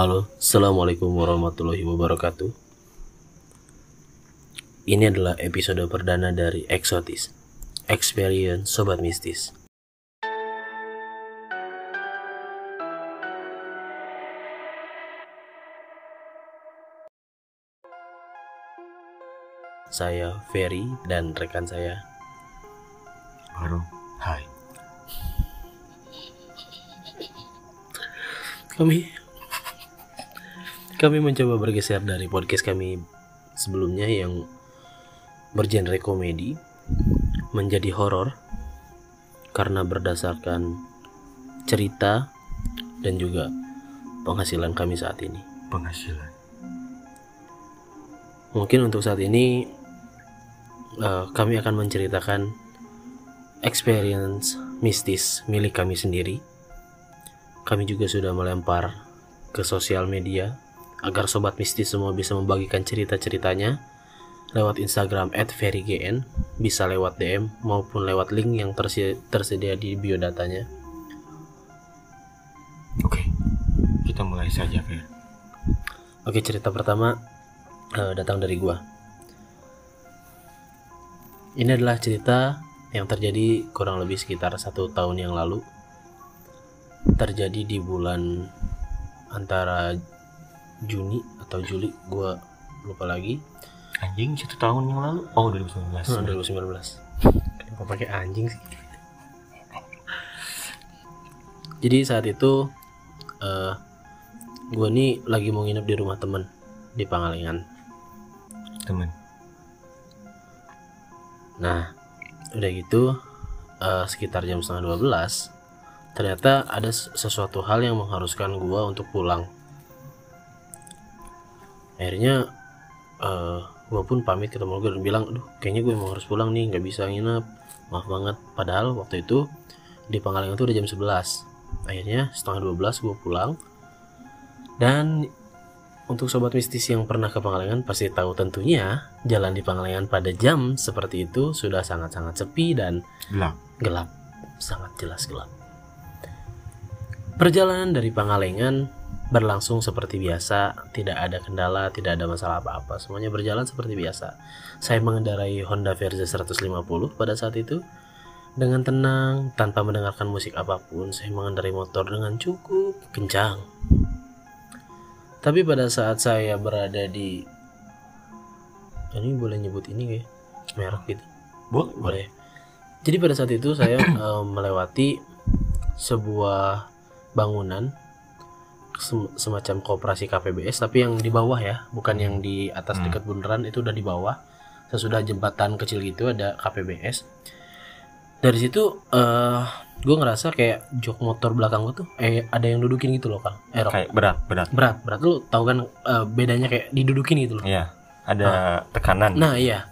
Halo, Assalamualaikum warahmatullahi wabarakatuh Ini adalah episode perdana dari Exotis Experience Sobat Mistis Saya Ferry dan rekan saya Baru. Hai. kami kami mencoba bergeser dari podcast kami sebelumnya yang bergenre komedi menjadi horor karena berdasarkan cerita dan juga penghasilan kami saat ini. Penghasilan. Mungkin untuk saat ini eh, kami akan menceritakan experience mistis milik kami sendiri. Kami juga sudah melempar ke sosial media agar sobat mistis semua bisa membagikan cerita-ceritanya lewat Instagram @ferrygn, bisa lewat DM maupun lewat link yang tersi- tersedia di biodatanya. Oke. Kita mulai saja, Fer. Oke, cerita pertama eh, datang dari gua. Ini adalah cerita yang terjadi kurang lebih sekitar satu tahun yang lalu. Terjadi di bulan antara Juni atau Juli, gua lupa lagi. Anjing satu tahun yang lalu. Oh, 2019. Hmm, 2019. Kenapa pakai anjing sih? Jadi saat itu eh gue nih lagi mau nginep di rumah temen di Pangalengan. Temen. Nah, udah gitu eh, sekitar jam setengah 12 ternyata ada sesuatu hal yang mengharuskan gua untuk pulang. Akhirnya eh gua pun pamit ketemu gue dan bilang, aduh kayaknya gue emang harus pulang nih, nggak bisa nginep. Maaf banget. Padahal waktu itu di Pangalengan itu udah jam 11. Akhirnya setengah 12 gue pulang. Dan untuk sobat mistis yang pernah ke Pangalengan pasti tahu tentunya jalan di Pangalengan pada jam seperti itu sudah sangat-sangat sepi dan Gelap. gelap, sangat jelas gelap. Perjalanan dari Pangalengan berlangsung seperti biasa, tidak ada kendala, tidak ada masalah apa-apa, semuanya berjalan seperti biasa. Saya mengendarai Honda Verza 150 pada saat itu dengan tenang tanpa mendengarkan musik apa pun. Saya mengendarai motor dengan cukup kencang. Tapi pada saat saya berada di ini boleh nyebut ini kayak merek gitu Boleh. boleh jadi pada saat itu saya eh, melewati sebuah bangunan sem- semacam koperasi KPBS tapi yang di bawah ya bukan yang di atas Hmm. dekat bundaran itu udah di bawah sesudah jembatan kecil gitu ada KPBS dari situ eh gue ngerasa kayak jok motor belakang gue tuh eh ada yang dudukin gitu loh kang eh. Kayak berat, berat. berat berat lu tahu kan eh, bedanya kayak didudukin gitu loh Iya. Ada tekanan. Nah iya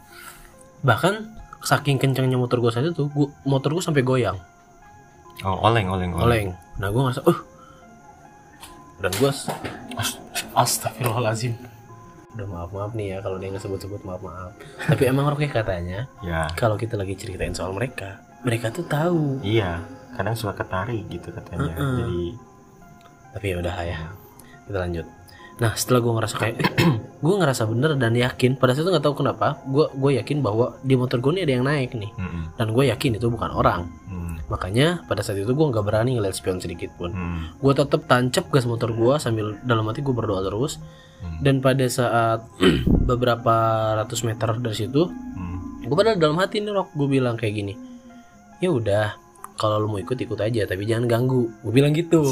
Bahkan saking kencangnya motor gue saat itu gua, Motor gue sampai goyang Oh, oleng, oleng, Oleng Nah gue ngerasa uh Dan gue Astagfirullahaladzim Udah maaf maaf nih ya kalau dia nggak sebut-sebut maaf maaf. Tapi emang Roke katanya Ya. kalau kita lagi ceritain soal mereka, mereka tuh tahu. Iya. Kadang suka ketarik gitu katanya. Heeh. Jadi Tapi ya udah ya, kita lanjut. Nah setelah gue ngerasa kayak gue ngerasa bener dan yakin pada saat itu nggak tahu kenapa gue gue yakin bahwa di motor gue ini ada yang naik nih Mm-mm. dan gue yakin itu bukan orang Hmm. makanya pada saat itu gue nggak berani ngeliat spion sedikit pun Hmm. gue tetap tancap gas motor gue sambil dalam hati gue berdoa terus Hmm. dan pada saat beberapa ratus meter dari situ Hmm. gue padahal dalam hati nih rok gue bilang kayak gini ya udah kalau lu mau ikut ikut aja tapi jangan ganggu gue bilang gitu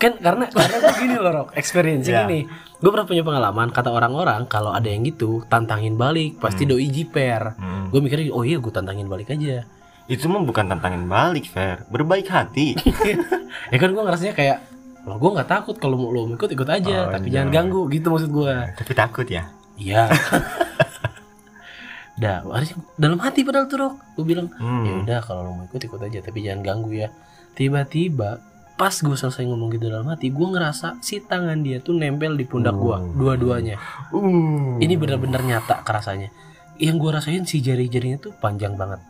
kan karena karena gue gini loh rok experience Ya. gini gue pernah punya pengalaman kata orang-orang kalau ada yang gitu tantangin balik pasti Hmm. doi jiper Hmm. gue mikirnya oh iya gue tantangin balik aja Itu mah bukan tantangin balik, Fer. Berbaik hati. ya kan gue ngerasanya kayak lo gue nggak takut kalau mau lo ikut ikut aja Oh, tapi iya. jangan ganggu gitu maksud gue Tapi takut ya. iya dah dalam hati padahal tuh rok gue bilang ya Hmm. udah kalau lo mau ikut ikut aja tapi jangan ganggu ya tiba-tiba pas gue selesai ngomong gitu dalam hati gue ngerasa si tangan dia tuh nempel di pundak gue Oh. dua-duanya Uh. ini benar-benar nyata kerasanya yang gue rasain si jari-jarinya tuh panjang banget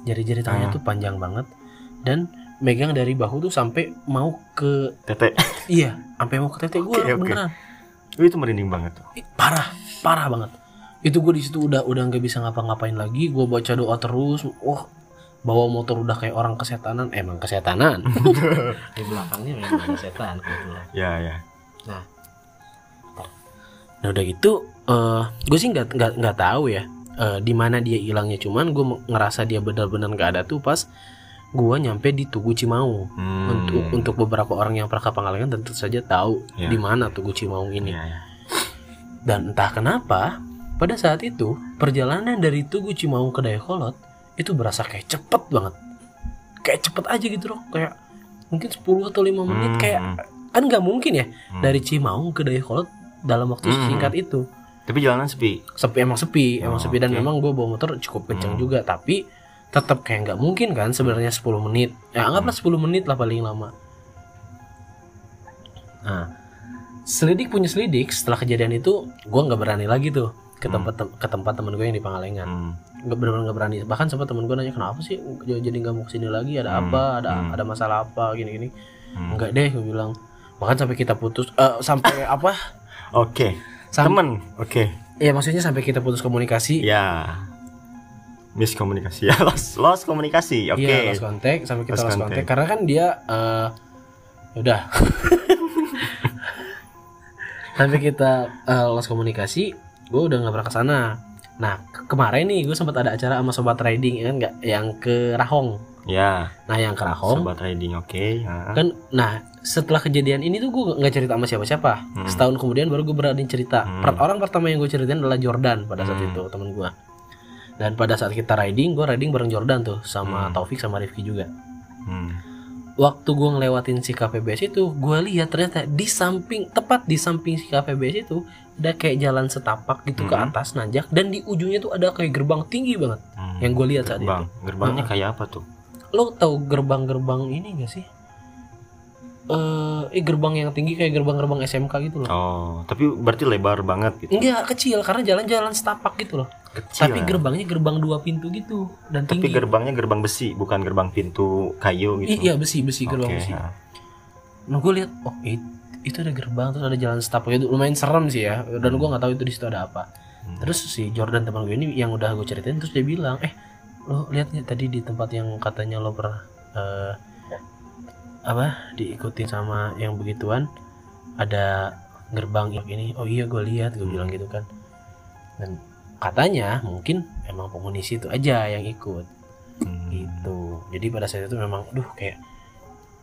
jari-jari tangannya Ah. tuh panjang banget dan megang dari bahu tuh sampai mau ke Tete. iya sampai mau ke tete gue oke. beneran Wih, itu merinding banget tuh. Parah parah banget itu gue di situ udah udah nggak bisa ngapa-ngapain lagi gue baca doa terus wah bawa motor udah kayak orang kesetanan emang kesetanan di belakangnya memang setan kebetulan Ya, ya. nah udah gitu eh gue sih nggak nggak nggak tahu ya eh, di mana dia hilangnya cuman gue ngerasa dia benar-benar nggak ada tuh pas gue nyampe di Tugu Cimaung Hmm. untuk untuk beberapa orang yang pernah ke Pangalengan tentu saja tahu Ya. di mana Tugu Cimaung ini Iya, iya. dan entah kenapa pada saat itu perjalanan dari Tugu Cimaung ke Dayakolot itu berasa kayak cepet banget kayak cepet aja gitu loh kayak mungkin 10 atau 5 menit Hmm, kayak hmm, kan nggak mungkin ya hmm. dari Cimaung ke Dayakolot dalam waktu Hmm. singkat itu Tapi jalanan sepi. sepi emang sepi emang Oh, sepi dan oke. memang gue bawa motor cukup kenceng Hmm. juga tapi tetap kayak nggak mungkin kan sebenarnya 10 menit ya anggaplah 10 menit lah paling lama nah selidik punya selidik setelah kejadian itu gue nggak berani lagi tuh ke Hmm. tempat ke tempat temen gue yang di Pangalengan Hmm. nggak benar nggak berani bahkan sempat temen gue nanya kenapa sih jadi nggak mau ke sini lagi ada Hmm. apa ada Hmm. ada masalah apa gini gini Hmm. enggak deh gue bilang bahkan sampai kita putus eh, sampai apa Oke. Sam- Temen. Oke. ya maksudnya sampai kita putus komunikasi Ya. Miskomunikasi ya. Lost, lost komunikasi. Oke. Iya, lost contact sampai kita Lost lost, contact karena kan dia eh udah sampai kita eh, lost komunikasi, gue udah nggak pernah ke sana. Nah ke- kemarin nih gue sempat ada acara sama sobat riding kan nggak yang ke Rahong. Ya. Nah yang ke Rahong Sobat riding oke. Ya. kan, nah setelah kejadian ini tuh gue nggak cerita sama siapa-siapa. Hmm. Setahun kemudian baru gue berani cerita. Hmm. Per- Orang pertama yang gue ceritain adalah Jordan pada saat Hmm. itu temen gue. Dan pada saat kita riding, gue riding bareng Jordan tuh sama Hmm. Taufik sama Rifki juga. Hmm. Waktu gue ngelewatin si KPBS itu gue lihat ternyata di samping tepat di samping si KPBS itu ada kayak jalan setapak gitu ke Hmm. atas nanjak dan di ujungnya tuh ada kayak gerbang tinggi banget Hmm. yang gue lihat saat Gerbang. Gerbangnya Ah. kayak apa tuh? itu lo tahu gerbang-gerbang ini gak sih eh eh, gerbang yang tinggi kayak gerbang-gerbang SMK gitu loh Oh, tapi berarti lebar banget gitu. enggak kecil karena jalan-jalan setapak gitu loh Kecil. tapi ya. gerbangnya gerbang dua pintu gitu dan Tapi tinggi gerbangnya gerbang besi, bukan gerbang pintu kayu gitu. I- iya besi besi gerbang Oke, besi ya. Nah gue lihat oh it- itu ada gerbang terus ada jalan setapak itu lumayan serem sih ya dan gue nggak tahu itu di situ ada apa. Hmm. Terus si Jordan teman gue ini yang udah gue ceritain terus dia bilang eh lo lihat nggak tadi di tempat yang katanya lo pernah eh, apa diikutin sama yang begituan ada gerbang ini oh iya gue lihat gue bilang gitu kan dan katanya mungkin emang penghuni situ aja yang ikut Hmm. gitu jadi pada saat itu memang duh kayak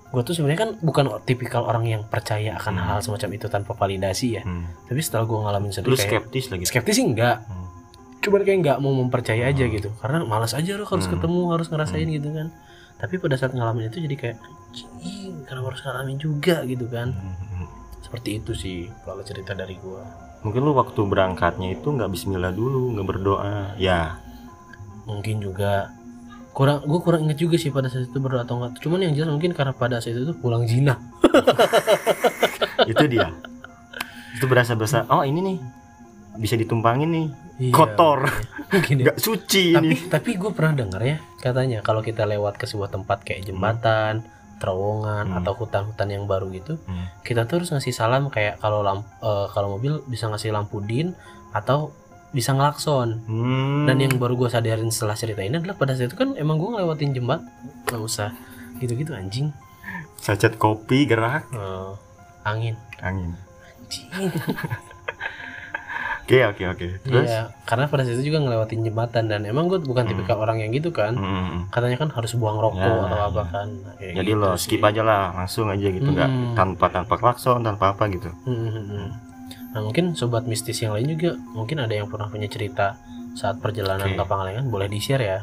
gue tuh sebenarnya kan bukan tipikal orang yang percaya akan Hmm. hal semacam itu tanpa validasi ya Hmm. tapi setelah gue ngalamin sendiri Lu kayak skeptis lagi. skeptis sih enggak Hmm. cuman kayak nggak mau mempercaya aja Hmm. gitu karena malas aja lo harus Hmm. ketemu harus ngerasain Hmm. gitu kan tapi pada saat ngalamin itu jadi kayak kenapa harus ngalamin juga gitu kan Hmm. Seperti itu sih kalau cerita dari gue Mungkin lu waktu berangkatnya itu nggak Bismillah dulu, nggak berdoa. Ya. mungkin juga kurang gue kurang inget juga sih pada saat itu berdoa atau enggak cuman yang jelas mungkin karena pada saat itu pulang zina itu dia. Itu berasa berasa. Oh ini nih bisa ditumpangin nih. Iya, Kotor. mungkin ya. Nggak suci tapi ini. tapi gue pernah dengar ya katanya kalau kita lewat ke sebuah tempat kayak jembatan terowongan Hmm. atau hutan-hutan yang baru gitu Hmm. kita tuh harus ngasih salam kayak kalau lamp eh, kalau mobil bisa ngasih lampu din atau bisa ngelakson Hmm. dan yang baru gue sadarin setelah cerita ini adalah pada saat itu kan emang gue ngelewatin jembat nggak usah gitu-gitu anjing sachet kopi gerak Eh, angin angin. anjing Oke oke oke. Terus? iya karena pada saat itu juga ngelewatin jembatan dan emang gue bukan Hmm. tipikal orang yang gitu kan Hmm. katanya kan harus buang rokok Ya, atau apa ya. kan Nah, kayak Jadi gitu lo sih. skip aja lah, langsung aja gitu, nggak Hmm. tanpa tanpa klakson, tanpa apa gitu. Hmm, hmm, hmm. Nah mungkin sobat mistis yang lain juga mungkin ada yang pernah punya cerita saat perjalanan Oke. ke Pangalengan boleh di share ya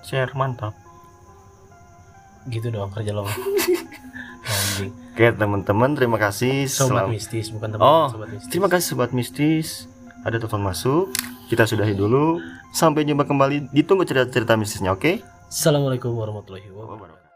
Share mantap. Gitu doang kerja lo anjing Oke teman-teman, terima kasih. sobat Selam- mistis bukan teman Oh, sobat mistis Terima kasih sobat mistis. Ada telepon masuk. Kita sudahi dulu. Sampai jumpa kembali. Ditunggu cerita-cerita mistisnya, oke? Assalamualaikum warahmatullahi wabarakatuh